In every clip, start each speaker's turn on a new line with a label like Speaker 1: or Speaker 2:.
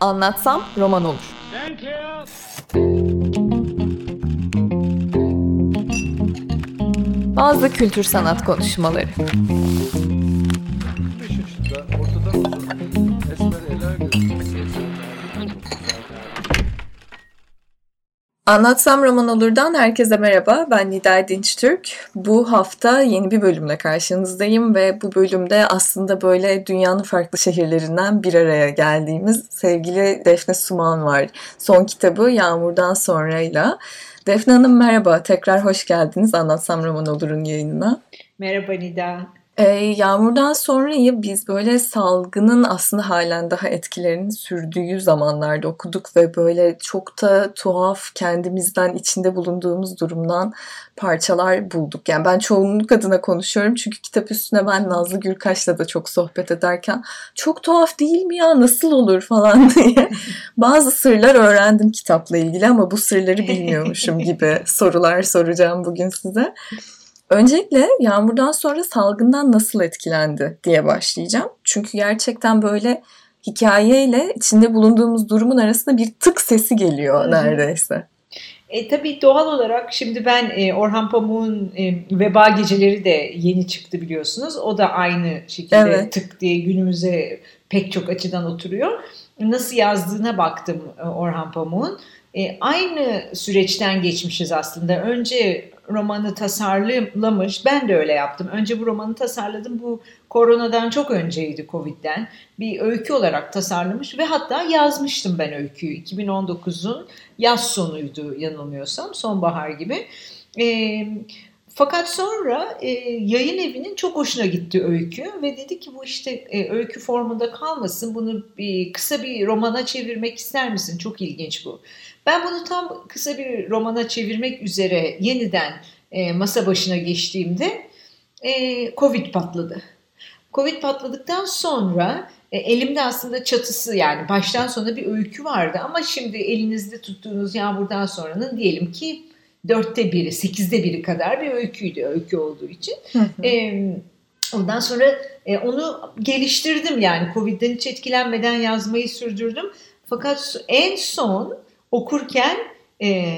Speaker 1: Anlatsam roman olur. Bazı kültür sanat konuşmaları. Anlatsam Roman Olur'dan herkese merhaba. Ben Nida Dinç Türk. Bu hafta yeni bir bölümle karşınızdayım ve bu bölümde aslında böyle dünyanın farklı şehirlerinden bir araya geldiğimiz sevgili Defne Suman var. Son kitabı Yağmurdan Sonra'yla. Defne Hanım merhaba. Tekrar hoş geldiniz Anlatsam Roman Olur'un yayınına.
Speaker 2: Merhaba Nida.
Speaker 1: E, yağmurdan sonrayı biz böyle salgının aslında halen daha etkilerinin sürdüğü zamanlarda okuduk ve böyle çok da tuhaf kendimizden içinde bulunduğumuz durumdan parçalar bulduk. Yani ben çoğunluk adına konuşuyorum çünkü kitap üstüne ben Nazlı Gürkaş'la da çok sohbet ederken çok tuhaf değil mi ya nasıl olur falan diye bazı sırlar öğrendim kitapla ilgili ama bu sırları bilmiyormuşum gibi sorular soracağım bugün size. Öncelikle yağmurdan sonra salgından nasıl etkilendi diye başlayacağım. Çünkü gerçekten böyle hikayeyle içinde bulunduğumuz durumun arasında bir tık sesi geliyor neredeyse.
Speaker 2: E, tabii doğal olarak şimdi ben e, Orhan Pamuk'un e, Veba Geceleri de yeni çıktı biliyorsunuz. O da aynı şekilde evet. tık diye günümüze pek çok açıdan oturuyor. Nasıl yazdığına baktım e, Orhan Pamuk'un. E, aynı süreçten geçmişiz aslında. Önce romanı tasarlamış. Ben de öyle yaptım. Önce bu romanı tasarladım. Bu koronadan çok önceydi Covid'den. Bir öykü olarak tasarlamış ve hatta yazmıştım ben öyküyü. 2019'un yaz sonuydu yanılmıyorsam. Sonbahar gibi. Eee fakat sonra e, yayın evinin çok hoşuna gitti öykü ve dedi ki bu işte e, öykü formunda kalmasın bunu bir, kısa bir romana çevirmek ister misin? Çok ilginç bu. Ben bunu tam kısa bir romana çevirmek üzere yeniden e, masa başına geçtiğimde e, Covid patladı. Covid patladıktan sonra e, elimde aslında çatısı yani baştan sona bir öykü vardı ama şimdi elinizde tuttuğunuz yağmurdan sonranın diyelim ki dörtte biri, sekizde biri kadar bir öyküydü öykü olduğu için. E, ondan sonra e, onu geliştirdim yani Covid'den hiç etkilenmeden yazmayı sürdürdüm. Fakat en son okurken e,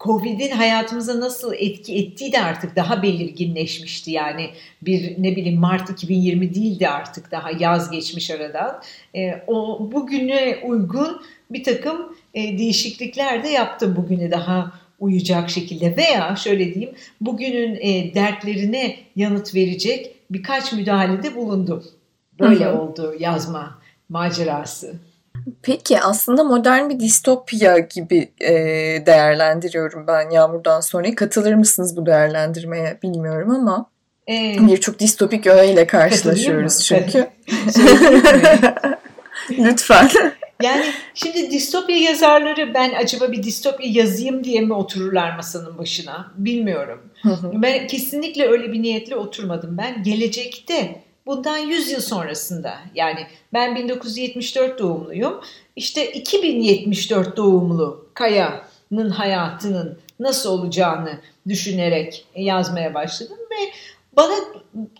Speaker 2: Covid'in hayatımıza nasıl etki ettiği de artık daha belirginleşmişti. Yani bir ne bileyim Mart 2020 değildi artık daha yaz geçmiş aradan. E, o bugüne uygun bir takım e, değişiklikler de yaptım bugüne daha uyacak şekilde veya şöyle diyeyim bugünün e, dertlerine yanıt verecek birkaç müdahalede bulundum. Böyle oldu yazma macerası.
Speaker 1: Peki aslında modern bir distopya gibi e, değerlendiriyorum ben Yağmur'dan sonra. Katılır mısınız bu değerlendirmeye bilmiyorum ama ee, birçok distopik öğeyle karşılaşıyoruz çünkü. Lütfen.
Speaker 2: Yani şimdi distopya yazarları ben acaba bir distopya yazayım diye mi otururlar masanın başına bilmiyorum. ben kesinlikle öyle bir niyetle oturmadım. Ben gelecekte bundan 100 yıl sonrasında yani ben 1974 doğumluyum. İşte 2074 doğumlu Kaya'nın hayatının nasıl olacağını düşünerek yazmaya başladım ve bana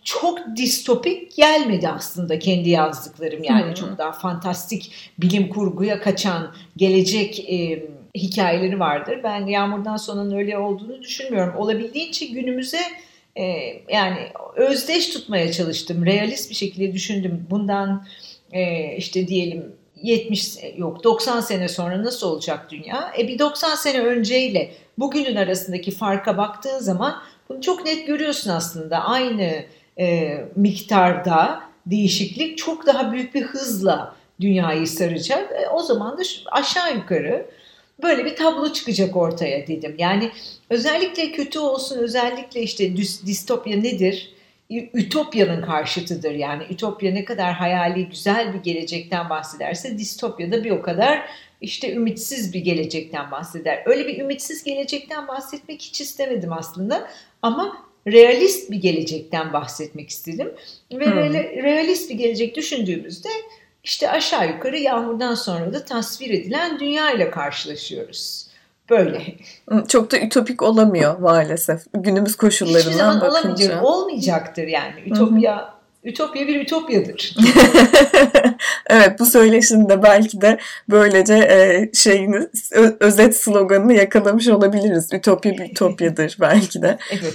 Speaker 2: çok distopik gelmedi aslında kendi yazdıklarım. Yani hmm. çok daha fantastik bilim kurguya kaçan gelecek e, hikayeleri vardır. Ben Yağmurdan Sonra'nın öyle olduğunu düşünmüyorum. Olabildiğince günümüze e, yani özdeş tutmaya çalıştım. Realist bir şekilde düşündüm. Bundan e, işte diyelim 70 yok 90 sene sonra nasıl olacak dünya? E bir 90 sene önceyle bugünün arasındaki farka baktığın zaman bunu çok net görüyorsun aslında. Aynı e, miktarda değişiklik çok daha büyük bir hızla dünyayı saracak. E, o zaman da aşağı yukarı böyle bir tablo çıkacak ortaya dedim. Yani özellikle kötü olsun, özellikle işte distopya nedir? Ütopyanın karşıtıdır. Yani ütopya ne kadar hayali güzel bir gelecekten bahsederse distopya da bir o kadar işte ümitsiz bir gelecekten bahseder. Öyle bir ümitsiz gelecekten bahsetmek hiç istemedim aslında ama realist bir gelecekten bahsetmek istedim. Ve hmm. realist bir gelecek düşündüğümüzde işte aşağı yukarı yağmurdan sonra da tasvir edilen dünya ile karşılaşıyoruz. Böyle.
Speaker 1: Çok da ütopik olamıyor maalesef günümüz koşullarından bakınca.
Speaker 2: Olamayacak, olmayacaktır yani. Ütopya Ütopya bir ütopyadır.
Speaker 1: evet bu söyleşinde belki de böylece e, şeyini özet sloganını yakalamış olabiliriz. Ütopya bir ütopyadır belki de.
Speaker 2: evet.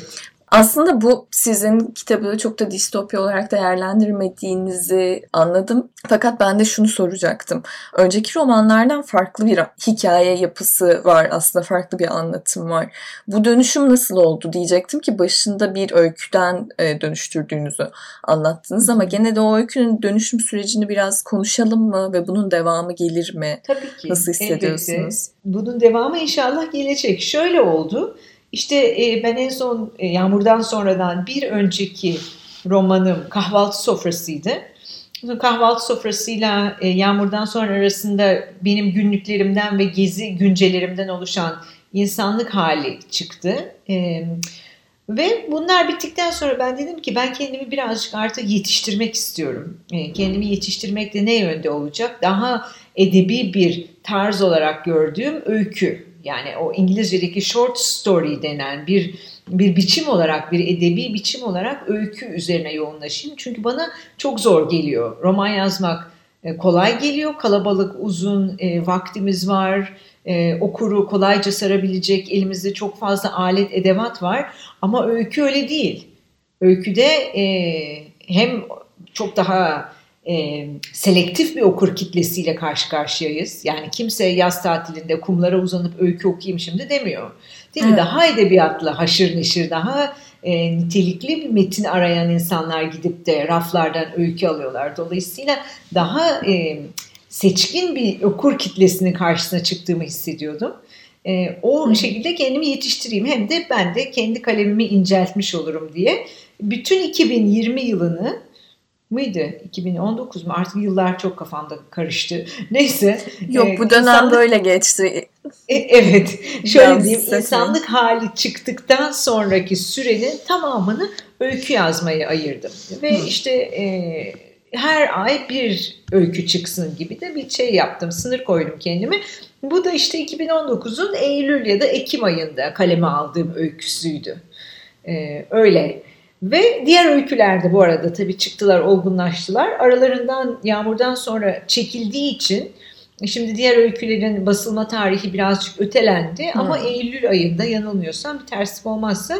Speaker 1: Aslında bu sizin kitabı çok da distopya olarak değerlendirmediğinizi anladım. Fakat ben de şunu soracaktım. Önceki romanlardan farklı bir hikaye yapısı var. Aslında farklı bir anlatım var. Bu dönüşüm nasıl oldu diyecektim ki başında bir öyküden e, dönüştürdüğünüzü anlattınız ama gene de o öykünün dönüşüm sürecini biraz konuşalım mı ve bunun devamı gelir mi?
Speaker 2: Tabii ki.
Speaker 1: Nasıl hissediyorsunuz?
Speaker 2: Elbette. Bunun devamı inşallah gelecek. Şöyle oldu. İşte e, ben en son e, Yağmur'dan sonradan bir önceki romanım Kahvaltı Sofrası'ydı. Kahvaltı sofrasıyla e, Yağmur'dan sonra arasında benim günlüklerimden ve gezi güncelerimden oluşan insanlık hali çıktı. E, ve bunlar bittikten sonra ben dedim ki ben kendimi birazcık artık yetiştirmek istiyorum. E, kendimi yetiştirmek de ne yönde olacak? Daha edebi bir tarz olarak gördüğüm öykü yani o İngilizce'deki short story denen bir bir biçim olarak, bir edebi biçim olarak öykü üzerine yoğunlaşayım. Çünkü bana çok zor geliyor. Roman yazmak e, kolay geliyor. Kalabalık, uzun e, vaktimiz var. E, okuru kolayca sarabilecek elimizde çok fazla alet, edevat var. Ama öykü öyle değil. Öyküde e, hem çok daha e, selektif bir okur kitlesiyle karşı karşıyayız. Yani kimse yaz tatilinde kumlara uzanıp öykü okuyayım şimdi demiyor. Değil mi? Evet. Daha edebiyatla haşır neşir, daha e, nitelikli bir metin arayan insanlar gidip de raflardan öykü alıyorlar. Dolayısıyla daha e, seçkin bir okur kitlesinin karşısına çıktığımı hissediyordum. E, o Hı. şekilde kendimi yetiştireyim. Hem de ben de kendi kalemimi inceltmiş olurum diye. Bütün 2020 yılını mıydı? 2019 mu? Artık yıllar çok kafamda karıştı. Neyse.
Speaker 1: Yok bu dönem insanlık... böyle geçti.
Speaker 2: E, evet. Şöyle diyeyim. insanlık hali çıktıktan sonraki sürenin tamamını öykü yazmaya ayırdım. Ve Hı. işte e, her ay bir öykü çıksın gibi de bir şey yaptım. Sınır koydum kendime. Bu da işte 2019'un Eylül ya da Ekim ayında kaleme aldığım öyküsüydü. Ee, öyle ve diğer öykülerde bu arada tabii çıktılar, olgunlaştılar. Aralarından Yağmur'dan sonra çekildiği için şimdi diğer öykülerin basılma tarihi birazcık ötelendi. Hmm. Ama Eylül ayında yanılmıyorsam bir terslik olmazsa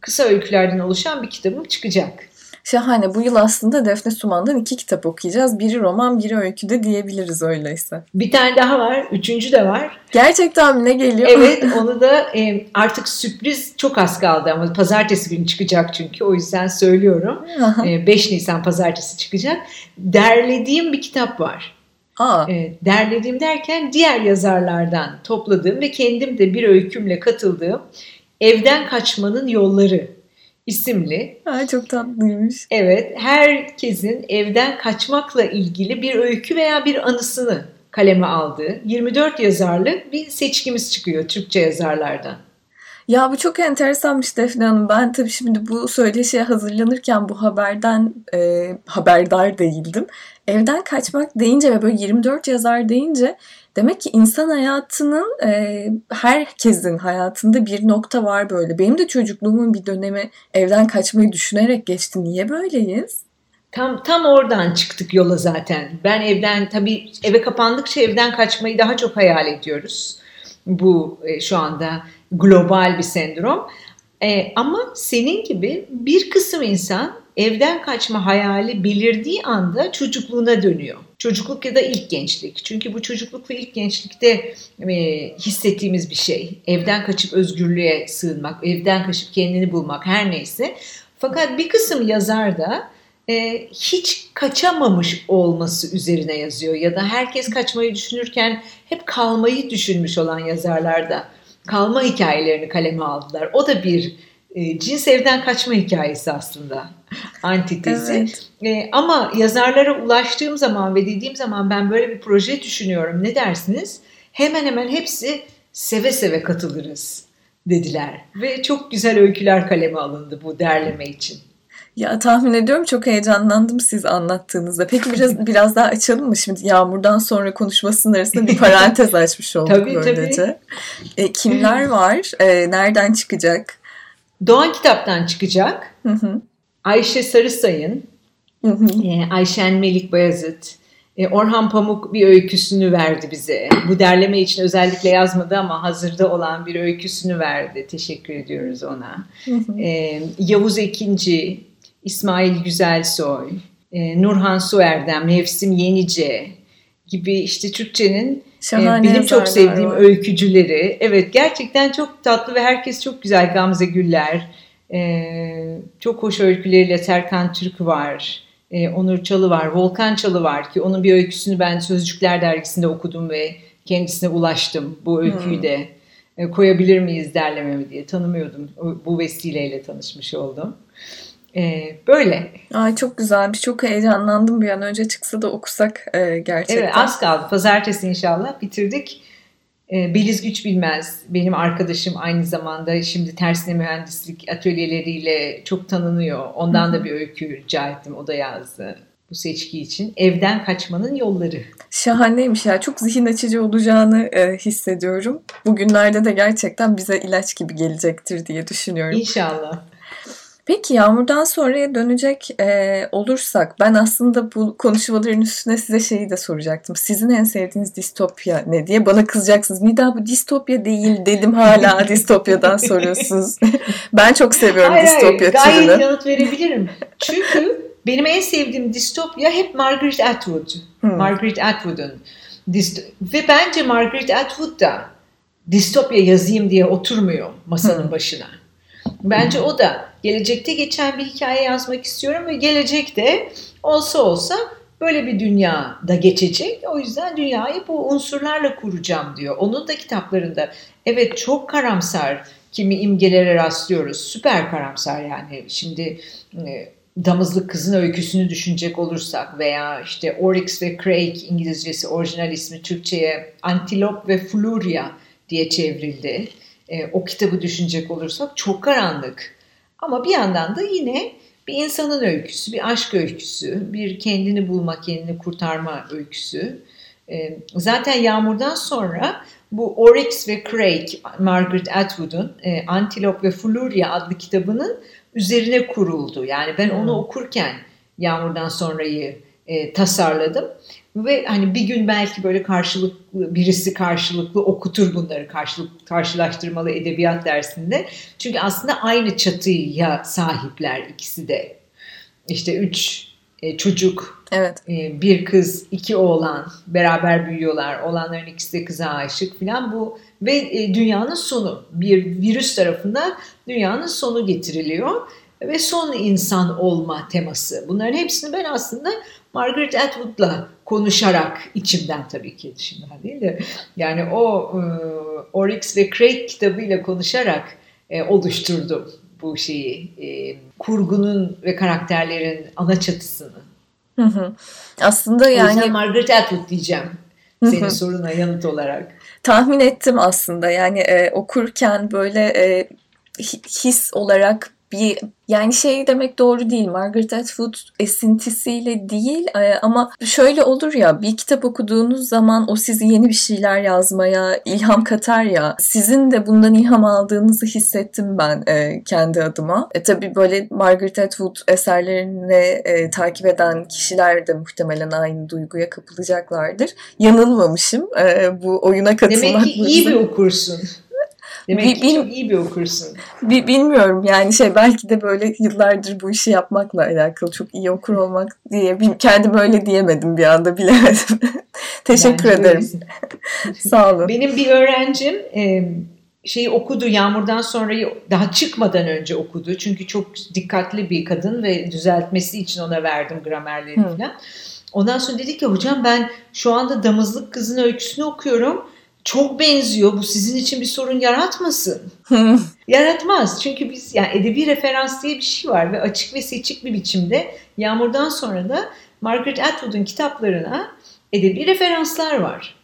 Speaker 2: kısa öykülerden oluşan bir kitabım çıkacak.
Speaker 1: Şahane. Bu yıl aslında Defne Suman'dan iki kitap okuyacağız. Biri roman, biri öyküde diyebiliriz öyleyse.
Speaker 2: Bir tane daha var. Üçüncü de var.
Speaker 1: Gerçekten? Ne geliyor?
Speaker 2: Evet. Onu da e, artık sürpriz çok az kaldı ama pazartesi günü çıkacak çünkü. O yüzden söylüyorum. e, 5 Nisan pazartesi çıkacak. Derlediğim bir kitap var.
Speaker 1: Aa.
Speaker 2: E, derlediğim derken diğer yazarlardan topladığım ve kendim de bir öykümle katıldığım Evden Kaçmanın Yolları isimli.
Speaker 1: Ha, çok tatlıymış.
Speaker 2: Evet, herkesin evden kaçmakla ilgili bir öykü veya bir anısını kaleme aldığı 24 yazarlı bir seçkimiz çıkıyor Türkçe yazarlardan.
Speaker 1: Ya bu çok enteresanmış Defne Hanım. Ben tabii şimdi bu söyleşiye hazırlanırken bu haberden e, haberdar değildim. Evden kaçmak deyince ve böyle 24 yazar deyince Demek ki insan hayatının e, herkesin hayatında bir nokta var böyle. Benim de çocukluğumun bir dönemi evden kaçmayı düşünerek geçti. Niye böyleyiz?
Speaker 2: Tam tam oradan çıktık yola zaten. Ben evden tabii eve kapandıkça evden kaçmayı daha çok hayal ediyoruz. Bu e, şu anda global bir sendrom. E, ama senin gibi bir kısım insan evden kaçma hayali belirdiği anda çocukluğuna dönüyor. Çocukluk ya da ilk gençlik. Çünkü bu çocukluk ve ilk gençlikte e, hissettiğimiz bir şey. Evden kaçıp özgürlüğe sığınmak, evden kaçıp kendini bulmak her neyse. Fakat bir kısım yazar da e, hiç kaçamamış olması üzerine yazıyor. Ya da herkes kaçmayı düşünürken hep kalmayı düşünmüş olan yazarlar da kalma hikayelerini kaleme aldılar. O da bir e, cins evden kaçma hikayesi aslında antitezi. Evet. E, ama yazarlara ulaştığım zaman ve dediğim zaman ben böyle bir proje düşünüyorum ne dersiniz? Hemen hemen hepsi seve seve katılırız dediler. Ve çok güzel öyküler kaleme alındı bu derleme için.
Speaker 1: Ya tahmin ediyorum çok heyecanlandım siz anlattığınızda. Peki biraz biraz daha açalım mı? Şimdi Yağmur'dan sonra konuşmasının arasında bir parantez açmış olduk tabii, böylece. Tabii. E, kimler var? E, nereden çıkacak?
Speaker 2: Doğan Kitap'tan çıkacak. Hı hı. Ayşe Sarısay'ın, e, Ayşen Melik Bayazıt, e, Orhan Pamuk bir öyküsünü verdi bize. Bu derleme için özellikle yazmadı ama hazırda olan bir öyküsünü verdi. Teşekkür ediyoruz ona. e, Yavuz Ekinci, İsmail Güzelsoy, e, Nurhan Suerdem, Nefsim Yenice gibi işte Türkçenin e, benim çok sevdiğim var. öykücüleri. Evet gerçekten çok tatlı ve herkes çok güzel. Gamze Güller, e, çok hoş öyküleriyle Serkan Türk var. E, Onur Çalı var, Volkan Çalı var ki onun bir öyküsünü ben Sözcükler dergisinde okudum ve kendisine ulaştım. Bu öyküyü hmm. de e, koyabilir miyiz derlememi diye tanımıyordum. Bu vesileyle tanışmış oldum. E, böyle.
Speaker 1: Ay çok güzelmiş. Çok heyecanlandım bir an önce çıksa da okusak e, gerçekten.
Speaker 2: Evet az kaldı. Pazartesi inşallah bitirdik. E, Beliz Güç Bilmez benim arkadaşım aynı zamanda şimdi tersine mühendislik atölyeleriyle çok tanınıyor. Ondan da bir öykü rica ettim. O da yazdı bu seçki için. Evden kaçmanın yolları.
Speaker 1: Şahaneymiş ya. Çok zihin açıcı olacağını e, hissediyorum. Bugünlerde de gerçekten bize ilaç gibi gelecektir diye düşünüyorum.
Speaker 2: İnşallah.
Speaker 1: Peki Yağmur'dan sonraya dönecek e, olursak ben aslında bu konuşmaların üstüne size şeyi de soracaktım. Sizin en sevdiğiniz distopya ne diye bana kızacaksınız. Nida bu distopya değil dedim hala distopyadan soruyorsunuz. ben çok seviyorum hayır, distopya
Speaker 2: hayır, türünü. Gayet yanıt verebilirim. Çünkü benim en sevdiğim distopya hep Margaret Atwood. Hmm. Margaret Atwood'un. Ve bence Margaret Atwood da distopya yazayım diye oturmuyor masanın hmm. başına. Bence o da gelecekte geçen bir hikaye yazmak istiyorum ve gelecekte olsa olsa böyle bir dünya da geçecek. O yüzden dünyayı bu unsurlarla kuracağım diyor. Onun da kitaplarında evet çok karamsar kimi imgelere rastlıyoruz. Süper karamsar yani. Şimdi e, Damızlık Kızın öyküsünü düşünecek olursak veya işte Oryx ve Craig İngilizcesi orijinal ismi Türkçe'ye Antilop ve Fluria diye çevrildi. E, o kitabı düşünecek olursak çok karanlık. Ama bir yandan da yine bir insanın öyküsü, bir aşk öyküsü, bir kendini bulma, kendini kurtarma öyküsü. E, zaten Yağmur'dan sonra bu Oryx ve Craig, Margaret Atwood'un e, Antelope ve Fluria adlı kitabının üzerine kuruldu. Yani ben onu hmm. okurken Yağmur'dan sonrayı e, tasarladım. Ve hani bir gün belki böyle karşılıklı birisi karşılıklı okutur bunları karşılık, karşılaştırmalı edebiyat dersinde. Çünkü aslında aynı çatıya sahipler ikisi de. İşte üç e, çocuk,
Speaker 1: evet.
Speaker 2: e, bir kız, iki oğlan beraber büyüyorlar. Oğlanların ikisi de kıza aşık falan bu ve e, dünyanın sonu bir virüs tarafından dünyanın sonu getiriliyor ve son insan olma teması. Bunların hepsini ben aslında Margaret Atwood'la konuşarak içimden tabii ki dışımdan değil de yani o e, Oryx ve Craig kitabıyla konuşarak e, oluşturdum bu şeyi e, kurgunun ve karakterlerin ana çatısını.
Speaker 1: Hı hı. Aslında yani
Speaker 2: o Margaret Atwood diyeceğim senin soruna yanıt olarak.
Speaker 1: Tahmin ettim aslında yani e, okurken böyle e, his olarak bir yani şey demek doğru değil. Margaret Atwood esintisiyle değil e, ama şöyle olur ya bir kitap okuduğunuz zaman o sizi yeni bir şeyler yazmaya ilham katar ya. Sizin de bundan ilham aldığınızı hissettim ben e, kendi adıma. E, tabii böyle Margaret Atwood eserlerini e, takip eden kişiler de muhtemelen aynı duyguya kapılacaklardır. Yanılmamışım. E, bu oyuna katılmak.
Speaker 2: Demek ki iyi bir okursun. Demek Bil, ki çok iyi bir okursun.
Speaker 1: Bilmiyorum yani şey belki de böyle yıllardır bu işi yapmakla alakalı çok iyi okur olmak diye kendim öyle diyemedim bir anda bilemedim. Teşekkür Bence ederim. Sağ olun.
Speaker 2: Benim bir öğrencim e, şeyi okudu Yağmur'dan sonra daha çıkmadan önce okudu. Çünkü çok dikkatli bir kadın ve düzeltmesi için ona verdim gramerleri falan. Ondan sonra dedi ki hocam ben şu anda Damızlık Kızın öyküsünü okuyorum çok benziyor. Bu sizin için bir sorun yaratmasın. Yaratmaz. Çünkü biz yani edebi referans diye bir şey var ve açık ve seçik bir biçimde Yağmur'dan sonra da Margaret Atwood'un kitaplarına edebi referanslar var.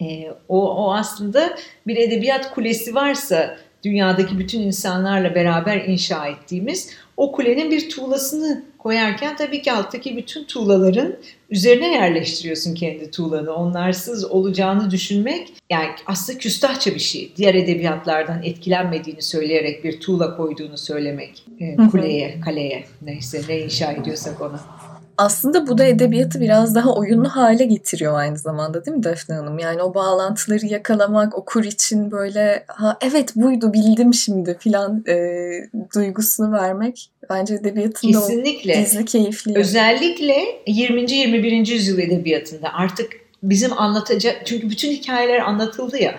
Speaker 2: e, o, o aslında bir edebiyat kulesi varsa dünyadaki bütün insanlarla beraber inşa ettiğimiz o kulenin bir tuğlasını koyarken tabii ki alttaki bütün tuğlaların üzerine yerleştiriyorsun kendi tuğlanı. Onlarsız olacağını düşünmek yani aslında küstahça bir şey. Diğer edebiyatlardan etkilenmediğini söyleyerek bir tuğla koyduğunu söylemek e, kuleye, kaleye neyse ne inşa ediyorsak ona.
Speaker 1: Aslında bu da edebiyatı biraz daha oyunlu hale getiriyor aynı zamanda değil mi Defne Hanım? Yani o bağlantıları yakalamak okur için böyle ha evet buydu bildim şimdi filan e, duygusunu vermek bence edebiyatın
Speaker 2: Kesinlikle.
Speaker 1: da gizli keyifli.
Speaker 2: Özellikle 20. 21. yüzyıl edebiyatında artık bizim anlatacak çünkü bütün hikayeler anlatıldı ya.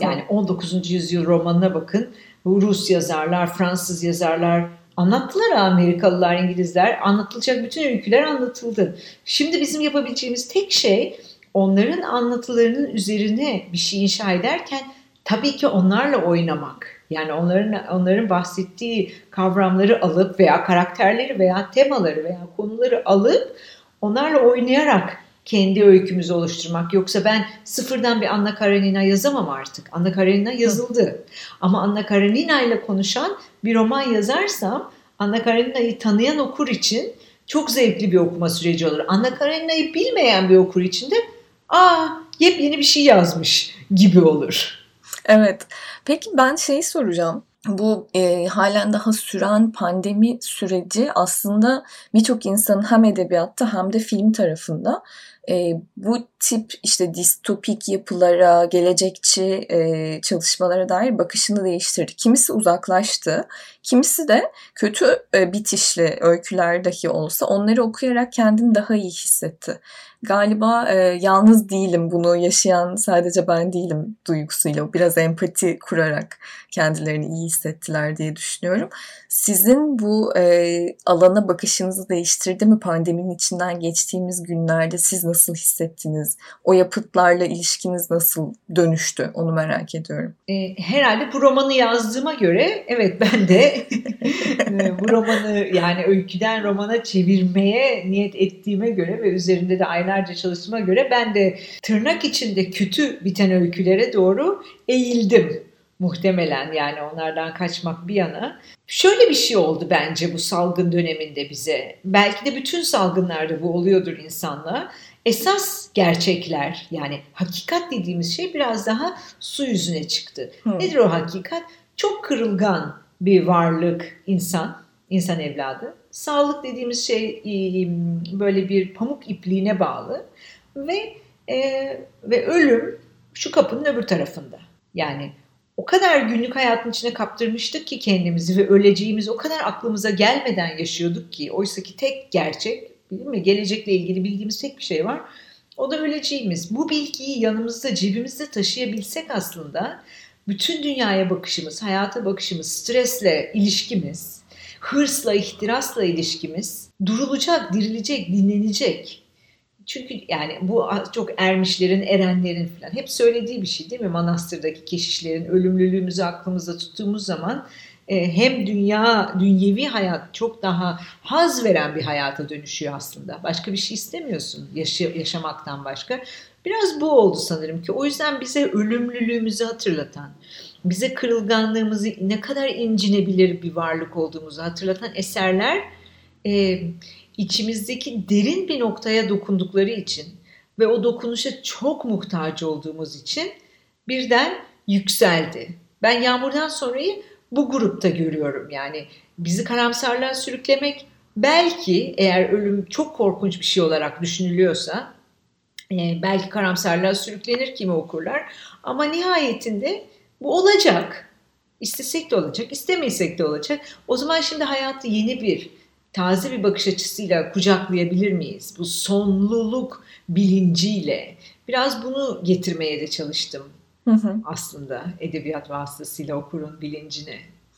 Speaker 2: Yani 19. yüzyıl romanına bakın. Rus yazarlar, Fransız yazarlar, Anlattılar Amerikalılar, İngilizler. Anlatılacak bütün öyküler anlatıldı. Şimdi bizim yapabileceğimiz tek şey onların anlatılarının üzerine bir şey inşa ederken tabii ki onlarla oynamak. Yani onların onların bahsettiği kavramları alıp veya karakterleri veya temaları veya konuları alıp onlarla oynayarak kendi öykümüzü oluşturmak. Yoksa ben sıfırdan bir Anna Karenina yazamam artık. Anna Karenina yazıldı. Ama Anna Karenina ile konuşan bir roman yazarsam Anna Karenina'yı tanıyan okur için çok zevkli bir okuma süreci olur. Anna Karenina'yı bilmeyen bir okur için de aa yepyeni bir şey yazmış gibi olur.
Speaker 1: Evet. Peki ben şeyi soracağım bu e, halen daha süren pandemi süreci aslında birçok insanın hem edebiyatta hem de film tarafında bu tip işte distopik yapılara, gelecekçi e, çalışmalara dair bakışını değiştirdi. Kimisi uzaklaştı, kimisi de kötü e, bitişli öyküler dahi olsa onları okuyarak kendini daha iyi hissetti. Galiba e, yalnız değilim bunu yaşayan sadece ben değilim duygusuyla biraz empati kurarak kendilerini iyi hissettiler diye düşünüyorum. Sizin bu e, alana bakışınızı değiştirdi mi pandeminin içinden geçtiğimiz günlerde siz nasıl hissettiniz? O yapıtlarla ilişkiniz nasıl dönüştü? Onu merak ediyorum.
Speaker 2: E, herhalde bu romanı yazdığıma göre evet ben de e, bu romanı yani öyküden romana çevirmeye niyet ettiğime göre ve üzerinde de aylarca çalıştığıma göre ben de tırnak içinde kötü biten öykülere doğru eğildim muhtemelen yani onlardan kaçmak bir yana. Şöyle bir şey oldu bence bu salgın döneminde bize. Belki de bütün salgınlarda bu oluyordur insanla. Esas gerçekler yani hakikat dediğimiz şey biraz daha su yüzüne çıktı. Hmm. Nedir o hakikat? Çok kırılgan bir varlık insan, insan evladı. Sağlık dediğimiz şey böyle bir pamuk ipliğine bağlı ve e, ve ölüm şu kapının öbür tarafında. Yani o kadar günlük hayatın içine kaptırmıştık ki kendimizi ve öleceğimiz o kadar aklımıza gelmeden yaşıyorduk ki oysa ki tek gerçek değil mi? Gelecekle ilgili bildiğimiz tek bir şey var. O da öleceğimiz. Bu bilgiyi yanımızda, cebimizde taşıyabilsek aslında bütün dünyaya bakışımız, hayata bakışımız, stresle ilişkimiz, hırsla, ihtirasla ilişkimiz durulacak, dirilecek, dinlenecek. Çünkü yani bu çok ermişlerin, erenlerin falan hep söylediği bir şey değil mi? Manastırdaki keşişlerin ölümlülüğümüzü aklımızda tuttuğumuz zaman hem dünya, dünyevi hayat çok daha haz veren bir hayata dönüşüyor aslında. Başka bir şey istemiyorsun yaşı, yaşamaktan başka. Biraz bu oldu sanırım ki. O yüzden bize ölümlülüğümüzü hatırlatan, bize kırılganlığımızı ne kadar incinebilir bir varlık olduğumuzu hatırlatan eserler e, içimizdeki derin bir noktaya dokundukları için ve o dokunuşa çok muhtaç olduğumuz için birden yükseldi. Ben Yağmur'dan sonrayı bu grupta görüyorum. Yani bizi karamsarlığa sürüklemek belki eğer ölüm çok korkunç bir şey olarak düşünülüyorsa e, belki karamsarlığa sürüklenir kimi okurlar ama nihayetinde bu olacak. İstesek de olacak, istemesek de olacak. O zaman şimdi hayatı yeni bir, taze bir bakış açısıyla kucaklayabilir miyiz? Bu sonluluk bilinciyle. Biraz bunu getirmeye de çalıştım hı hı. aslında edebiyat vasıtasıyla okurun.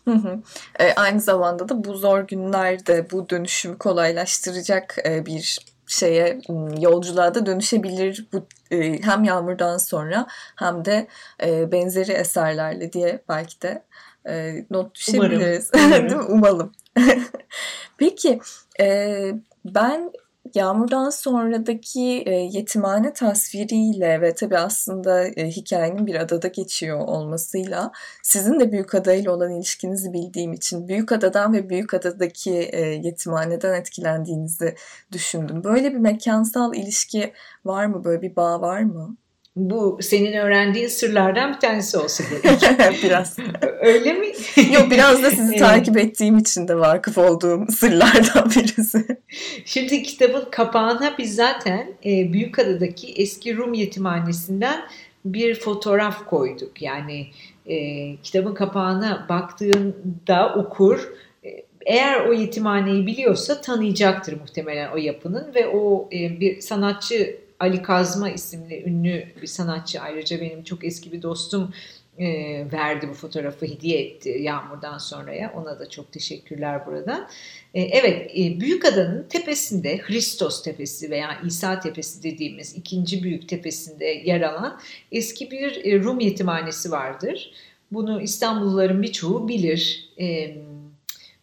Speaker 1: Hı hı. E, aynı zamanda da bu zor günlerde bu dönüşümü kolaylaştıracak e, bir şeye yolculuğa da dönüşebilir bu e, hem yağmurdan sonra hem de e, benzeri eserlerle diye belki de e, not düşebiliriz. Umarım. Değil mi? Umalım. Peki e, ben Yağmurdan sonradaki e, yetimhane tasviriyle ve tabii aslında e, hikayenin bir adada geçiyor olmasıyla sizin de büyük adayla olan ilişkinizi bildiğim için büyük adadan ve büyük adadaki e, yetimhaneden etkilendiğinizi düşündüm. Böyle bir mekansal ilişki var mı? Böyle bir bağ var mı?
Speaker 2: Bu senin öğrendiğin sırlardan bir tanesi olsa
Speaker 1: gerek. biraz.
Speaker 2: Öyle mi?
Speaker 1: Yok biraz da sizi takip ettiğim için de vakıf olduğum sırlardan birisi.
Speaker 2: Şimdi kitabın kapağına biz zaten e, Büyükada'daki eski Rum yetimhanesinden bir fotoğraf koyduk. Yani e, kitabın kapağına baktığında okur e, eğer o yetimhaneyi biliyorsa tanıyacaktır muhtemelen o yapının ve o e, bir sanatçı Ali Kazma isimli ünlü bir sanatçı ayrıca benim çok eski bir dostum e, verdi bu fotoğrafı hediye etti Yağmur'dan sonraya. Ona da çok teşekkürler buradan. E, evet e, Büyükada'nın tepesinde Hristos Tepesi veya İsa Tepesi dediğimiz ikinci büyük tepesinde yer alan eski bir e, Rum yetimhanesi vardır. Bunu İstanbulluların birçoğu bilir. E,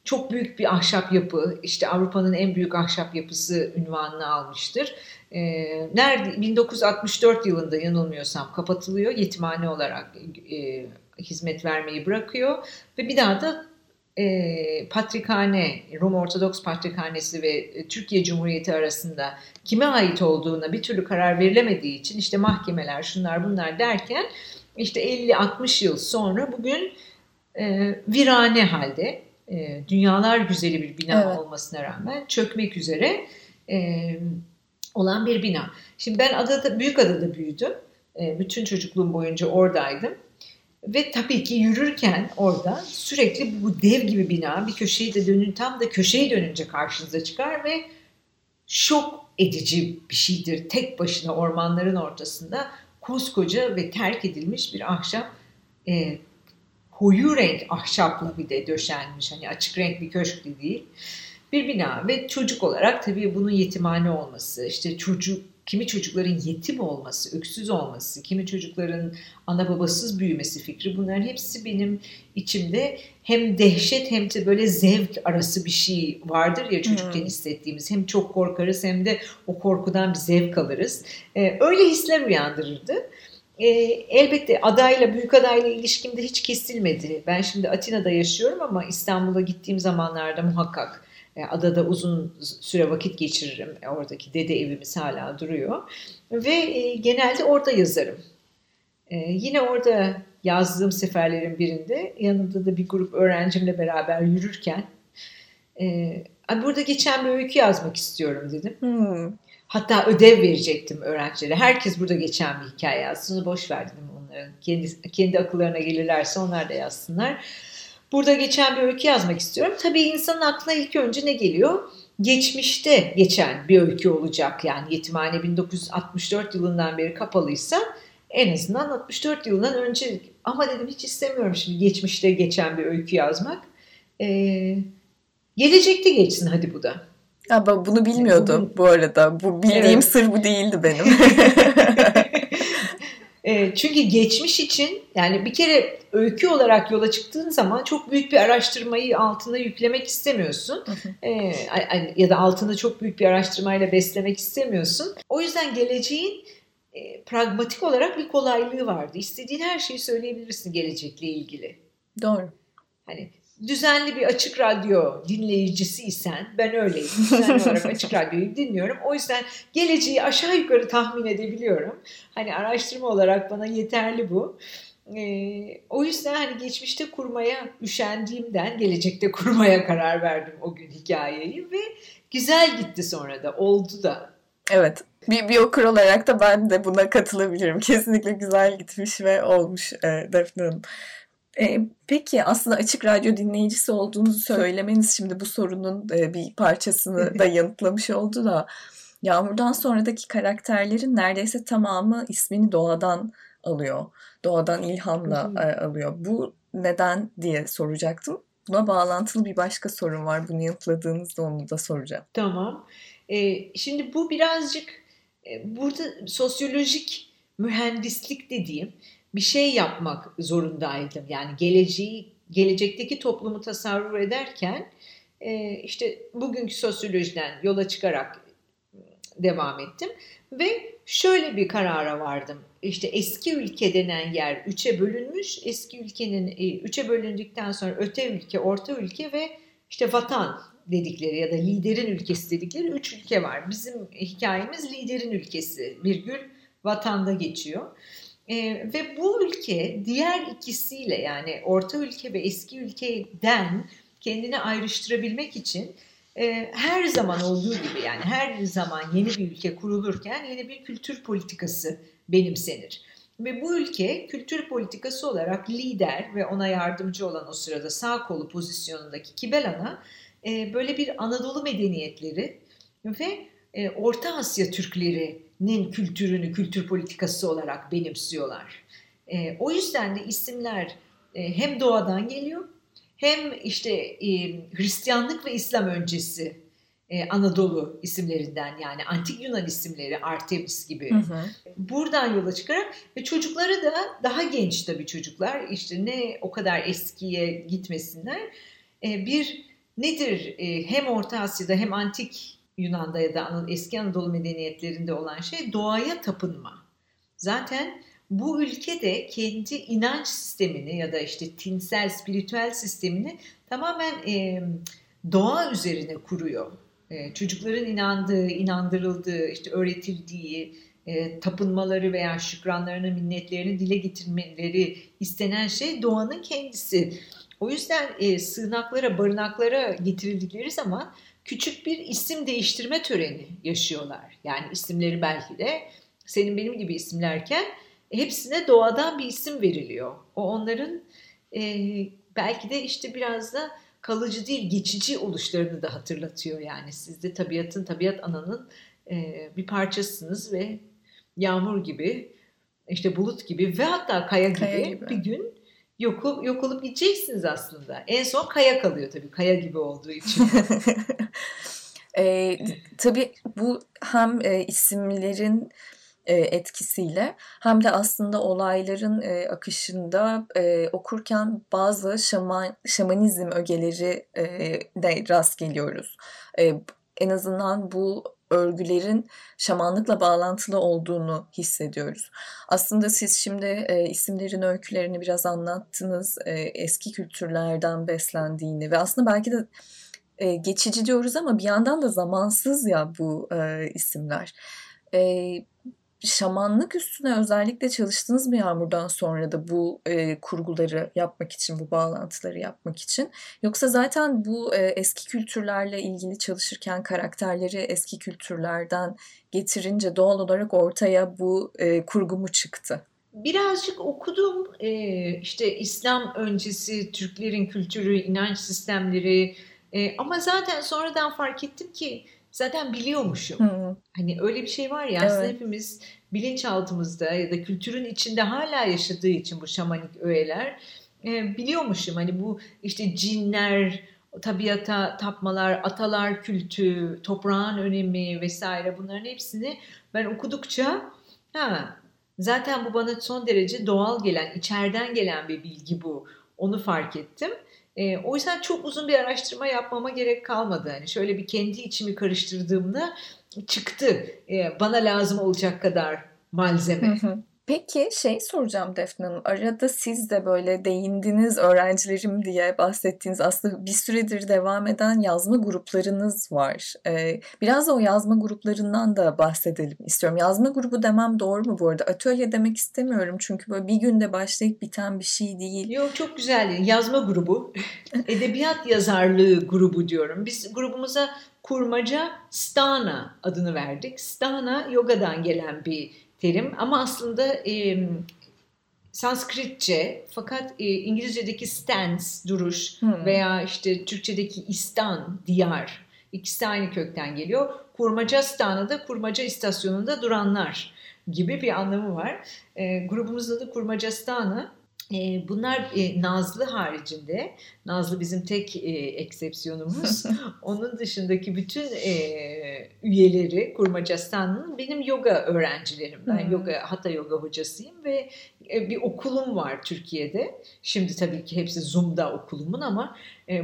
Speaker 2: çok büyük bir ahşap yapı, işte Avrupa'nın en büyük ahşap yapısı ünvanını almıştır. E, nerede 1964 yılında yanılmıyorsam kapatılıyor, yetimhane olarak e, hizmet vermeyi bırakıyor ve bir daha da e, Patrikhane, Rum Ortodoks Patrikhanesi ve Türkiye Cumhuriyeti arasında kime ait olduğuna bir türlü karar verilemediği için işte mahkemeler şunlar bunlar derken işte 50-60 yıl sonra bugün e, virane halde e, dünyalar güzeli bir bina evet. olmasına rağmen çökmek üzere e, olan bir bina. Şimdi ben adada, büyük adada büyüdüm. E, bütün çocukluğum boyunca oradaydım. Ve tabii ki yürürken orada sürekli bu dev gibi bina bir köşeyi de dönün tam da köşeyi dönünce karşınıza çıkar ve şok edici bir şeydir. Tek başına ormanların ortasında koskoca ve terk edilmiş bir ahşap e, koyu renk ahşapla bir de döşenmiş. Hani açık renk bir köşk de değil. Bir bina ve çocuk olarak tabii bunun yetimhane olması, işte çocuk kimi çocukların yetim olması, öksüz olması, kimi çocukların ana babasız büyümesi fikri bunların hepsi benim içimde hem dehşet hem de böyle zevk arası bir şey vardır ya çocukken hmm. hissettiğimiz. Hem çok korkarız hem de o korkudan bir zevk alırız. Ee, öyle hisler uyandırırdı. E, elbette adayla, büyük adayla ilişkimde hiç kesilmedi. Ben şimdi Atina'da yaşıyorum ama İstanbul'a gittiğim zamanlarda muhakkak e, adada uzun süre vakit geçiririm. E, oradaki dede evimiz hala duruyor. Ve e, genelde orada yazarım. E, yine orada yazdığım seferlerin birinde yanımda da bir grup öğrencimle beraber yürürken e, burada geçen bir öykü yazmak istiyorum dedim. Hmm. Hatta ödev verecektim öğrencilere. Herkes burada geçen bir hikaye yazsın. Boş verdim onların. Kendi, kendi akıllarına gelirlerse onlar da yazsınlar. Burada geçen bir öykü yazmak istiyorum. Tabii insanın aklına ilk önce ne geliyor? Geçmişte geçen bir öykü olacak. Yani yetimhane 1964 yılından beri kapalıysa en azından 64 yılından önce. Ama dedim hiç istemiyorum şimdi geçmişte geçen bir öykü yazmak. Ee, gelecekte geçsin hadi bu da.
Speaker 1: Ya ben bunu bilmiyordum bu arada. Bu bildiğim evet. sır bu değildi benim.
Speaker 2: E, çünkü geçmiş için yani bir kere öykü olarak yola çıktığın zaman çok büyük bir araştırmayı altına yüklemek istemiyorsun. E, ya da altını çok büyük bir araştırmayla beslemek istemiyorsun. O yüzden geleceğin e, pragmatik olarak bir kolaylığı vardı. İstediğin her şeyi söyleyebilirsin gelecekle ilgili.
Speaker 1: Doğru.
Speaker 2: Hani düzenli bir açık radyo dinleyicisiysen ben öyleyim. Düzenli olarak açık radyoyu dinliyorum. O yüzden geleceği aşağı yukarı tahmin edebiliyorum. Hani araştırma olarak bana yeterli bu. Ee, o yüzden hani geçmişte kurmaya üşendiğimden gelecekte kurmaya karar verdim o gün hikayeyi ve güzel gitti sonra da oldu da.
Speaker 1: Evet bir, bir okur olarak da ben de buna katılabilirim. Kesinlikle güzel gitmiş ve olmuş e, Defne Hanım. E, peki aslında açık radyo dinleyicisi olduğunuzu söylemeniz şimdi bu sorunun e, bir parçasını da yanıtlamış oldu da Yağmur'dan sonradaki karakterlerin neredeyse tamamı ismini doğadan alıyor. Doğadan ilhamla e, alıyor. Bu neden diye soracaktım. Buna bağlantılı bir başka sorun var. Bunu yanıtladığınızda onu da soracağım.
Speaker 2: Tamam. E, şimdi bu birazcık e, burada sosyolojik mühendislik dediğim bir şey yapmak zorundaydım. Yani geleceği, gelecekteki toplumu tasarruf ederken e, işte bugünkü sosyolojiden yola çıkarak devam ettim ve şöyle bir karara vardım. İşte eski ülke denen yer üçe bölünmüş. Eski ülkenin e, üçe bölündükten sonra öte ülke, orta ülke ve işte vatan dedikleri ya da liderin ülkesi dedikleri üç ülke var. Bizim hikayemiz liderin ülkesi virgül vatanda geçiyor. E, ve bu ülke diğer ikisiyle yani orta ülke ve eski ülkeden kendini ayrıştırabilmek için e, her zaman olduğu gibi yani her zaman yeni bir ülke kurulurken yeni bir kültür politikası benimsenir. Ve bu ülke kültür politikası olarak lider ve ona yardımcı olan o sırada sağ kolu pozisyonundaki Kibelan'a e, böyle bir Anadolu medeniyetleri ve e, Orta Asya Türklerinin kültürünü kültür politikası olarak benimsiyorlar. E, o yüzden de isimler e, hem doğadan geliyor hem işte e, Hristiyanlık ve İslam öncesi e, Anadolu isimlerinden yani antik Yunan isimleri Artemis gibi. Hı hı. Buradan yola çıkarak ve çocukları da daha genç tabii çocuklar işte ne o kadar eskiye gitmesinler. E, bir nedir e, hem Orta Asya'da hem antik Yunan'da ya da eski Anadolu medeniyetlerinde olan şey doğaya tapınma. Zaten bu ülke de kendi inanç sistemini ya da işte tinsel, spiritüel sistemini tamamen e, doğa üzerine kuruyor. E, çocukların inandığı, inandırıldığı, işte öğretildiği, e, tapınmaları veya şükranlarını, minnetlerini dile getirmeleri istenen şey doğanın kendisi. O yüzden e, sığınaklara, barınaklara getirildikleri zaman küçük bir isim değiştirme töreni yaşıyorlar. Yani isimleri belki de senin benim gibi isimlerken hepsine doğadan bir isim veriliyor. O onların e, belki de işte biraz da kalıcı değil geçici oluşlarını da hatırlatıyor yani. Siz de tabiatın, tabiat ananın e, bir parçasısınız ve yağmur gibi, işte bulut gibi ve hatta kaya gibi, kaya gibi. bir gün yok, yok olup gideceksiniz aslında. En son kaya kalıyor tabii kaya gibi olduğu için.
Speaker 1: e, tabii bu hem e, isimlerin e, etkisiyle hem de aslında olayların e, akışında e, okurken bazı şaman, şamanizm ögeleri e, de rast geliyoruz. E, en azından bu örgülerin şamanlıkla bağlantılı olduğunu hissediyoruz. Aslında siz şimdi e, isimlerin öykülerini biraz anlattınız. E, eski kültürlerden beslendiğini ve aslında belki de e, geçici diyoruz ama bir yandan da zamansız ya bu e, isimler. E, şamanlık üstüne özellikle çalıştınız mı Yağmur'dan sonra da bu e, kurguları yapmak için, bu bağlantıları yapmak için? Yoksa zaten bu e, eski kültürlerle ilgili çalışırken karakterleri eski kültürlerden getirince doğal olarak ortaya bu e, kurgu mu çıktı?
Speaker 2: Birazcık okudum e, işte İslam öncesi Türklerin kültürü, inanç sistemleri e, ama zaten sonradan fark ettim ki zaten biliyormuşum. Hı. Hani öyle bir şey var ya evet. aslında hepimiz bilinçaltımızda ya da kültürün içinde hala yaşadığı için bu şamanik öğeler e, biliyormuşum. Hani bu işte cinler, tabiata tapmalar, atalar kültü, toprağın önemi vesaire bunların hepsini ben okudukça ha, zaten bu bana son derece doğal gelen, içeriden gelen bir bilgi bu. Onu fark ettim. E, o yüzden çok uzun bir araştırma yapmama gerek kalmadı. Hani şöyle bir kendi içimi karıştırdığımda çıktı. E, bana lazım olacak kadar malzeme. Hı hı.
Speaker 1: Peki şey soracağım Defne Hanım. Arada siz de böyle değindiniz öğrencilerim diye bahsettiğiniz aslında bir süredir devam eden yazma gruplarınız var. Ee, biraz da o yazma gruplarından da bahsedelim istiyorum. Yazma grubu demem doğru mu bu arada? Atölye demek istemiyorum çünkü böyle bir günde başlayıp biten bir şey değil.
Speaker 2: Yok çok güzel. Yazma grubu. Edebiyat yazarlığı grubu diyorum. Biz grubumuza kurmaca Stana adını verdik. Stana yogadan gelen bir terim ama aslında e, Sanskritçe fakat e, İngilizce'deki stance duruş hmm. veya işte Türkçedeki istan diyar ikisi aynı kökten geliyor. Kurmaca stanı da kurmaca istasyonunda duranlar gibi bir anlamı var. E, grubumuzda da kurmaca stanı e, bunlar Nazlı haricinde, Nazlı bizim tek eksepsiyonumuz. Onun dışındaki bütün üyeleri Kurmacastan'ın benim yoga öğrencilerim. Ben hmm. yoga, hatta yoga hocasıyım ve bir okulum var Türkiye'de. Şimdi tabii ki hepsi Zoom'da okulumun ama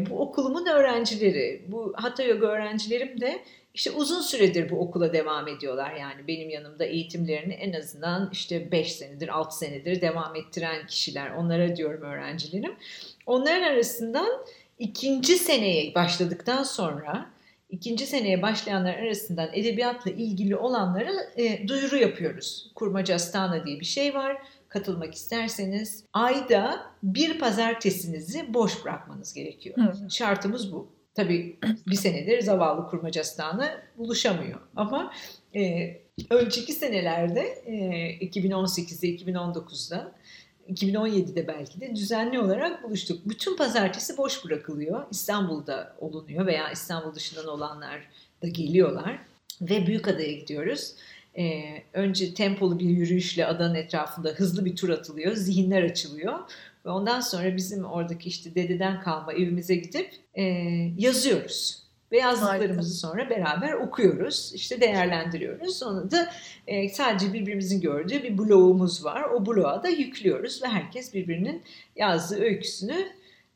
Speaker 2: bu okulumun öğrencileri, bu hatta yoga öğrencilerim de işte uzun süredir bu okula devam ediyorlar. Yani benim yanımda eğitimlerini en azından işte 5 senedir, 6 senedir devam ettiren kişiler. Onlara diyorum öğrencilerim. Onların arasından ikinci seneye başladıktan sonra ikinci seneye başlayanlar arasından edebiyatla ilgili olanlara e, duyuru yapıyoruz. Kurmaca Astana diye bir şey var. Katılmak isterseniz ayda bir pazartesinizi boş bırakmanız gerekiyor. Hı. Şartımız bu. Tabii bir senedir zavallı kurmacastanı buluşamıyor. Ama e, önceki senelerde e, 2018'de 2019'da 2017'de belki de düzenli olarak buluştuk. Bütün pazartesi boş bırakılıyor. İstanbul'da olunuyor veya İstanbul dışından olanlar da geliyorlar. Ve Büyükada'ya gidiyoruz. Ee, önce tempolu bir yürüyüşle adanın etrafında hızlı bir tur atılıyor. Zihinler açılıyor. Ve ondan sonra bizim oradaki işte dededen kalma evimize gidip e, yazıyoruz. Ve yazdıklarımızı sonra beraber okuyoruz. işte değerlendiriyoruz. Sonra da e, sadece birbirimizin gördüğü bir blogumuz var. O bloğa da yüklüyoruz ve herkes birbirinin yazdığı öyküsünü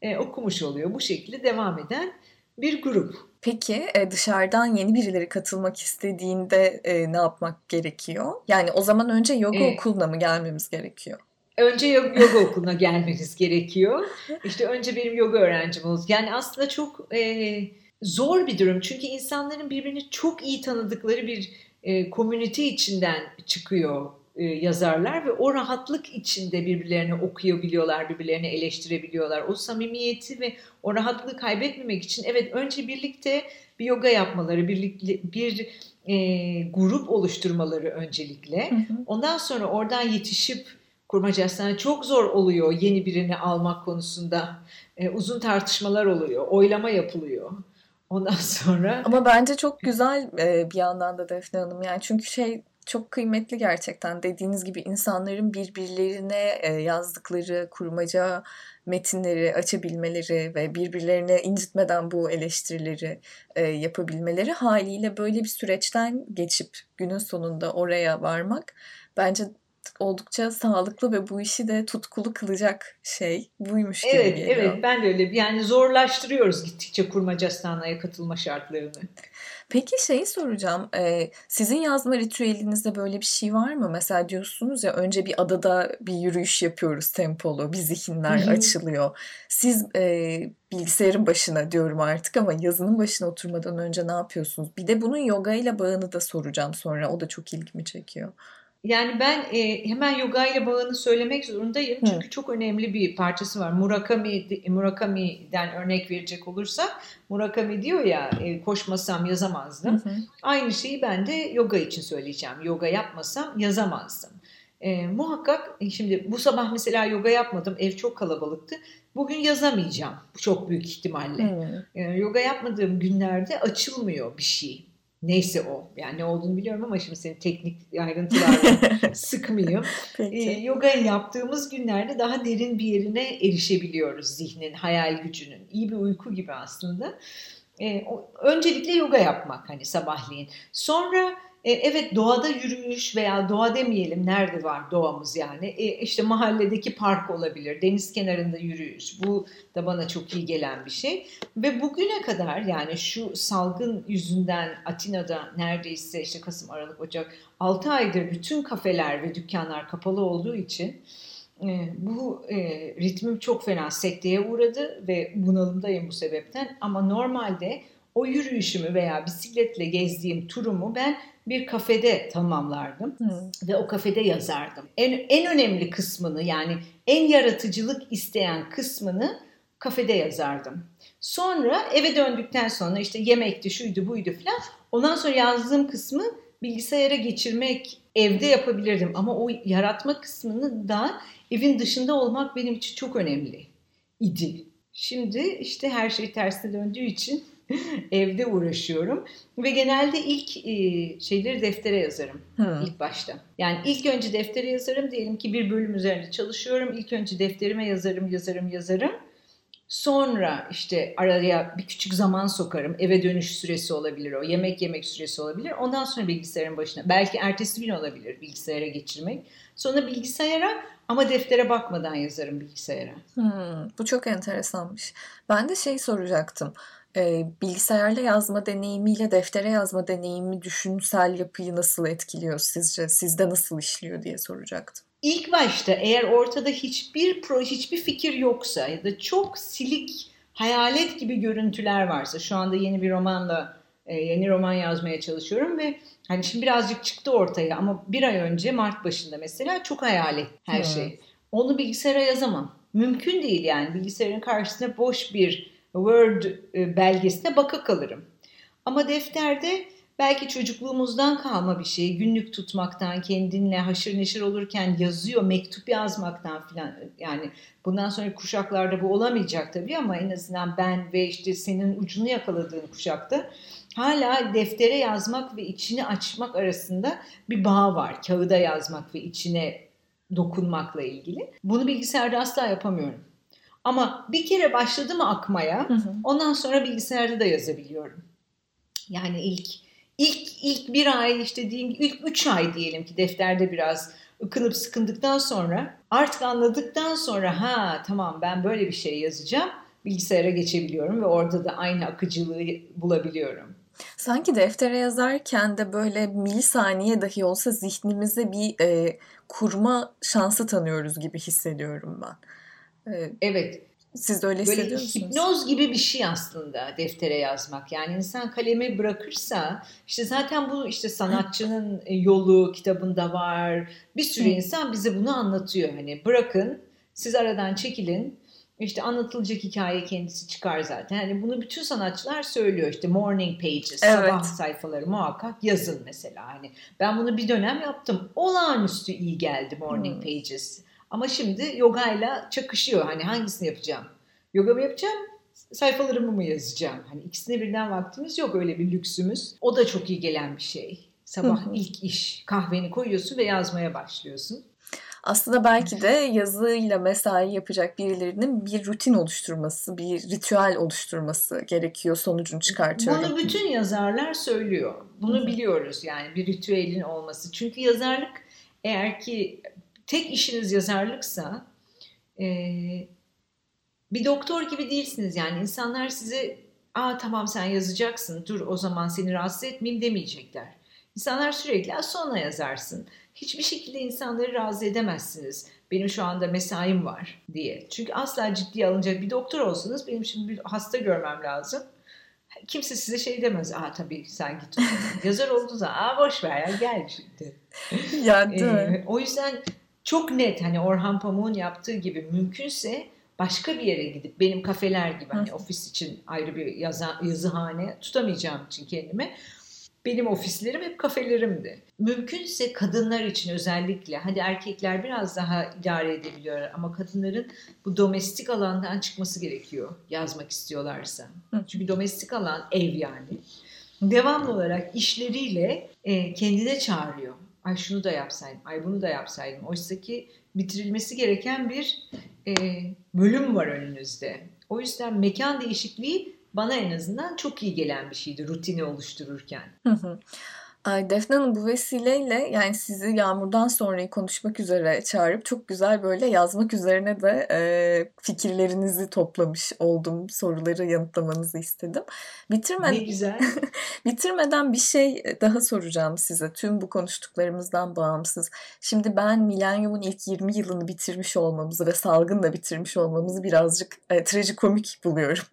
Speaker 2: e, okumuş oluyor. Bu şekilde devam eden bir grup.
Speaker 1: Peki e, dışarıdan yeni birileri katılmak istediğinde e, ne yapmak gerekiyor? Yani o zaman önce yoga ee, okuluna mı gelmemiz gerekiyor?
Speaker 2: Önce yoga okuluna gelmeniz gerekiyor. İşte önce benim yoga öğrencim oldu. Yani aslında çok e, zor bir durum. Çünkü insanların birbirini çok iyi tanıdıkları bir e, komünite içinden çıkıyor e, yazarlar ve o rahatlık içinde birbirlerini okuyabiliyorlar, birbirlerini eleştirebiliyorlar. O samimiyeti ve o rahatlığı kaybetmemek için evet önce birlikte bir yoga yapmaları, birlikte bir e, grup oluşturmaları öncelikle. Hı hı. Ondan sonra oradan yetişip kurmaca çok zor oluyor yeni birini almak konusunda. E, uzun tartışmalar oluyor, oylama yapılıyor. Ondan sonra...
Speaker 1: Ama bence çok güzel e, bir yandan da Defne Hanım. Yani çünkü şey çok kıymetli gerçekten. Dediğiniz gibi insanların birbirlerine e, yazdıkları kurmaca metinleri açabilmeleri ve birbirlerine incitmeden bu eleştirileri e, yapabilmeleri haliyle böyle bir süreçten geçip günün sonunda oraya varmak bence oldukça sağlıklı ve bu işi de tutkulu kılacak şey buymuş gibi
Speaker 2: evet,
Speaker 1: geliyor.
Speaker 2: Evet ben de öyle yani zorlaştırıyoruz gittikçe kurmacastanaya katılma şartlarını.
Speaker 1: Peki şeyi soracağım. Ee, sizin yazma ritüelinizde böyle bir şey var mı? Mesela diyorsunuz ya önce bir adada bir yürüyüş yapıyoruz tempolu. Bir zihinler açılıyor. Siz e, bilgisayarın başına diyorum artık ama yazının başına oturmadan önce ne yapıyorsunuz? Bir de bunun yoga ile bağını da soracağım sonra. O da çok ilgimi çekiyor.
Speaker 2: Yani ben e, hemen yoga ile bağını söylemek zorundayım. Çünkü Hı. çok önemli bir parçası var. Murakami Murakami'den örnek verecek olursak Murakami diyor ya e, koşmasam yazamazdım. Hı hı. Aynı şeyi ben de yoga için söyleyeceğim. Yoga yapmasam yazamazdım. E, muhakkak e, şimdi bu sabah mesela yoga yapmadım. Ev çok kalabalıktı. Bugün yazamayacağım çok büyük ihtimalle. E, yoga yapmadığım günlerde açılmıyor bir şey. Neyse o. Yani ne olduğunu biliyorum ama şimdi seni teknik ayrıntılarla sıkmayayım. Ee, yoga yaptığımız günlerde daha derin bir yerine erişebiliyoruz zihnin, hayal gücünün. İyi bir uyku gibi aslında. Ee, öncelikle yoga yapmak hani sabahleyin. Sonra e, evet doğada yürüyüş veya doğa demeyelim nerede var doğamız yani? E, işte mahalledeki park olabilir deniz kenarında yürüyüş bu da bana çok iyi gelen bir şey. Ve bugüne kadar yani şu salgın yüzünden Atina'da neredeyse işte Kasım Aralık Ocak 6 aydır bütün kafeler ve dükkanlar kapalı olduğu için e, bu e, ritmim çok fena sekteye uğradı ve bunalımdayım bu sebepten. Ama normalde o yürüyüşümü veya bisikletle gezdiğim turumu ben bir kafede tamamlardım hmm. ve o kafede yazardım. En, en önemli kısmını yani en yaratıcılık isteyen kısmını kafede yazardım. Sonra eve döndükten sonra işte yemekti, şuydu, buydu falan. Ondan sonra yazdığım kısmı bilgisayara geçirmek evde yapabilirdim. Ama o yaratma kısmını da evin dışında olmak benim için çok önemli idi. Şimdi işte her şey tersine döndüğü için evde uğraşıyorum ve genelde ilk e, şeyleri deftere yazarım hmm. ilk başta. Yani ilk önce deftere yazarım diyelim ki bir bölüm üzerinde çalışıyorum. İlk önce defterime yazarım, yazarım, yazarım. Sonra işte araya bir küçük zaman sokarım. Eve dönüş süresi olabilir o. Yemek yemek süresi olabilir. Ondan sonra bilgisayarın başına. Belki ertesi gün olabilir bilgisayara geçirmek. Sonra bilgisayara ama deftere bakmadan yazarım bilgisayara.
Speaker 1: Hmm, bu çok enteresanmış. Ben de şey soracaktım e, bilgisayarla yazma deneyimiyle deftere yazma deneyimi düşünsel yapıyı nasıl etkiliyor sizce? Sizde nasıl işliyor diye soracaktım.
Speaker 2: İlk başta eğer ortada hiçbir pro, hiçbir fikir yoksa ya da çok silik hayalet gibi görüntüler varsa şu anda yeni bir romanla E, yeni roman yazmaya çalışıyorum ve hani şimdi birazcık çıktı ortaya ama bir ay önce Mart başında mesela çok hayal et her hmm. şey. Onu bilgisayara yazamam. Mümkün değil yani bilgisayarın karşısında boş bir Word e, belgesine baka kalırım. Ama defterde belki çocukluğumuzdan kalma bir şey. Günlük tutmaktan, kendinle haşır neşir olurken yazıyor, mektup yazmaktan filan. Yani bundan sonra kuşaklarda bu olamayacak tabii ama en azından ben ve işte senin ucunu yakaladığın kuşakta hala deftere yazmak ve içini açmak arasında bir bağ var. Kağıda yazmak ve içine dokunmakla ilgili. Bunu bilgisayarda asla yapamıyorum. Ama bir kere başladı mı akmaya, hı hı. ondan sonra bilgisayarda da yazabiliyorum. Yani ilk ilk ilk bir ay işte diyeyim ilk üç ay diyelim ki defterde biraz ıkınıp sıkındıktan sonra artık anladıktan sonra ha tamam ben böyle bir şey yazacağım bilgisayara geçebiliyorum ve orada da aynı akıcılığı bulabiliyorum.
Speaker 1: Sanki deftere yazarken de böyle milisaniye dahi olsa zihnimize bir e, kurma şansı tanıyoruz gibi hissediyorum ben.
Speaker 2: Evet.
Speaker 1: Siz de öyle hissediyor
Speaker 2: Böyle
Speaker 1: musunuz?
Speaker 2: hipnoz gibi bir şey aslında deftere yazmak. Yani insan kalemi bırakırsa işte zaten bu işte sanatçının e, yolu kitabında var. Bir sürü insan bize bunu anlatıyor. Hani bırakın siz aradan çekilin işte anlatılacak hikaye kendisi çıkar zaten. Yani bunu bütün sanatçılar söylüyor. İşte morning pages, evet. sabah sayfaları muhakkak yazın mesela. Hani ben bunu bir dönem yaptım. Olağanüstü iyi geldi morning hmm. pages. Ama şimdi yogayla çakışıyor. Hani hangisini yapacağım? Yoga mı yapacağım? Sayfalarımı mı yazacağım? Hani ikisine birden vaktimiz yok öyle bir lüksümüz. O da çok iyi gelen bir şey. Sabah ilk iş kahveni koyuyorsun ve yazmaya başlıyorsun.
Speaker 1: Aslında belki de yazıyla mesai yapacak birilerinin bir rutin oluşturması, bir ritüel oluşturması gerekiyor sonucunu çıkartıyor.
Speaker 2: Bunu bütün yazarlar söylüyor. Bunu biliyoruz yani bir ritüelin olması. Çünkü yazarlık eğer ki tek işiniz yazarlıksa e, bir doktor gibi değilsiniz yani insanlar size aa tamam sen yazacaksın dur o zaman seni rahatsız etmeyeyim demeyecekler. İnsanlar sürekli sonra yazarsın. Hiçbir şekilde insanları razı edemezsiniz. Benim şu anda mesaim var diye. Çünkü asla ciddiye alınacak bir doktor olsanız benim şimdi bir hasta görmem lazım. Kimse size şey demez. Aa tabii sen git. Yazar olduğu zaman aa boş ver ya gel şimdi.
Speaker 1: ya değil ee,
Speaker 2: O yüzden çok net hani Orhan Pamuk'un yaptığı gibi mümkünse başka bir yere gidip benim kafeler gibi hani ofis için ayrı bir yazı, yazıhane tutamayacağım için kendime benim ofislerim hep kafelerimdi. Mümkünse kadınlar için özellikle hadi erkekler biraz daha idare edebiliyor ama kadınların bu domestik alandan çıkması gerekiyor yazmak istiyorlarsa. Çünkü domestik alan ev yani. Devamlı olarak işleriyle e, kendine çağırıyor. Ay şunu da yapsaydım, ay bunu da yapsaydım. Oysa ki bitirilmesi gereken bir e, bölüm var önünüzde. O yüzden mekan değişikliği bana en azından çok iyi gelen bir şeydi rutini oluştururken.
Speaker 1: Hı hı. Defne Hanım bu vesileyle yani sizi Yağmur'dan sonrayı konuşmak üzere çağırıp çok güzel böyle yazmak üzerine de e, fikirlerinizi toplamış oldum. Soruları yanıtlamanızı istedim.
Speaker 2: Bitirmeden, ne güzel.
Speaker 1: bitirmeden bir şey daha soracağım size. Tüm bu konuştuklarımızdan bağımsız. Şimdi ben milenyumun ilk 20 yılını bitirmiş olmamızı ve salgınla bitirmiş olmamızı birazcık e, trajikomik buluyorum.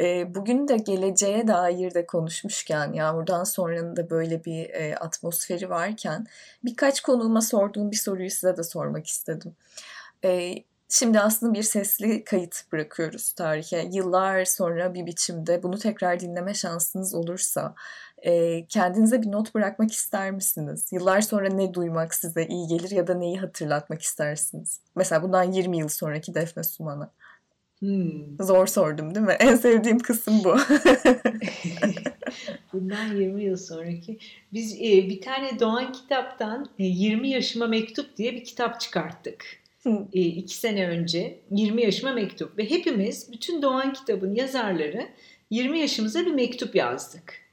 Speaker 1: E, bugün de geleceğe dair de konuşmuşken Yağmur'dan sonranın da böyle bir e, atmosferi varken birkaç konuğuma sorduğum bir soruyu size de sormak istedim. E, Şimdi aslında bir sesli kayıt bırakıyoruz tarihe. Yıllar sonra bir biçimde bunu tekrar dinleme şansınız olursa e, kendinize bir not bırakmak ister misiniz? Yıllar sonra ne duymak size iyi gelir ya da neyi hatırlatmak istersiniz? Mesela bundan 20 yıl sonraki Defne Suman'a. Hmm. Zor sordum değil mi? En sevdiğim kısım bu.
Speaker 2: Bundan 20 yıl sonraki. Biz e, bir tane Doğan kitaptan e, 20 yaşıma mektup diye bir kitap çıkarttık. E, iki sene önce 20 yaşıma mektup ve hepimiz bütün Doğan kitabın yazarları 20 yaşımıza bir mektup yazdık.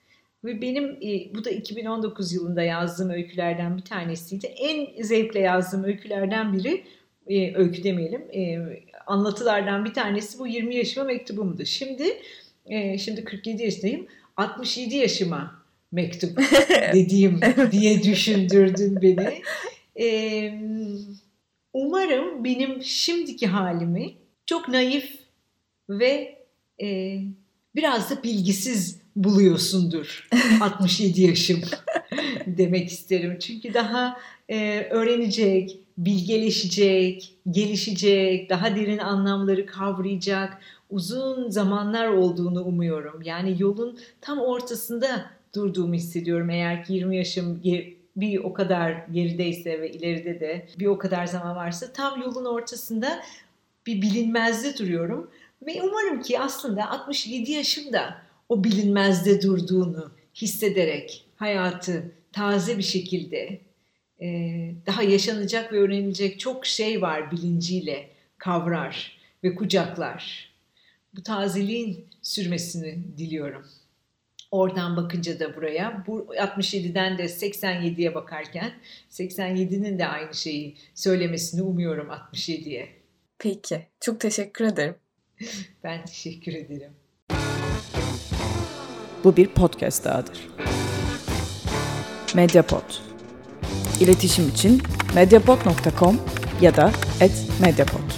Speaker 2: Ve benim e, bu da 2019 yılında yazdığım öykülerden bir tanesiydi. En zevkle yazdığım öykülerden biri e, öykü demeyelim e, anlatılardan bir tanesi bu 20 yaşıma mektubumdu. Şimdi e, şimdi 47 yaşındayım 67 yaşıma mektup dediğim diye düşündürdün beni. E, umarım benim şimdiki halimi çok naif ve e, biraz da bilgisiz buluyorsundur. 67 yaşım demek isterim. Çünkü daha e, öğrenecek, bilgeleşecek, gelişecek, daha derin anlamları kavrayacak uzun zamanlar olduğunu umuyorum. Yani yolun tam ortasında durduğumu hissediyorum. Eğer ki 20 yaşım bir o kadar gerideyse ve ileride de bir o kadar zaman varsa tam yolun ortasında bir bilinmezde duruyorum. Ve umarım ki aslında 67 yaşımda o bilinmezde durduğunu hissederek hayatı taze bir şekilde daha yaşanacak ve öğrenilecek çok şey var bilinciyle kavrar ve kucaklar. Bu tazeliğin sürmesini diliyorum. Oradan bakınca da buraya, bu 67'den de 87'ye bakarken 87'nin de aynı şeyi söylemesini umuyorum 67'ye.
Speaker 1: Peki, çok teşekkür ederim.
Speaker 2: ben teşekkür ederim.
Speaker 3: Bu bir podcast dahadır. Mediapod. İletişim için mediapod.com ya da @mediapod.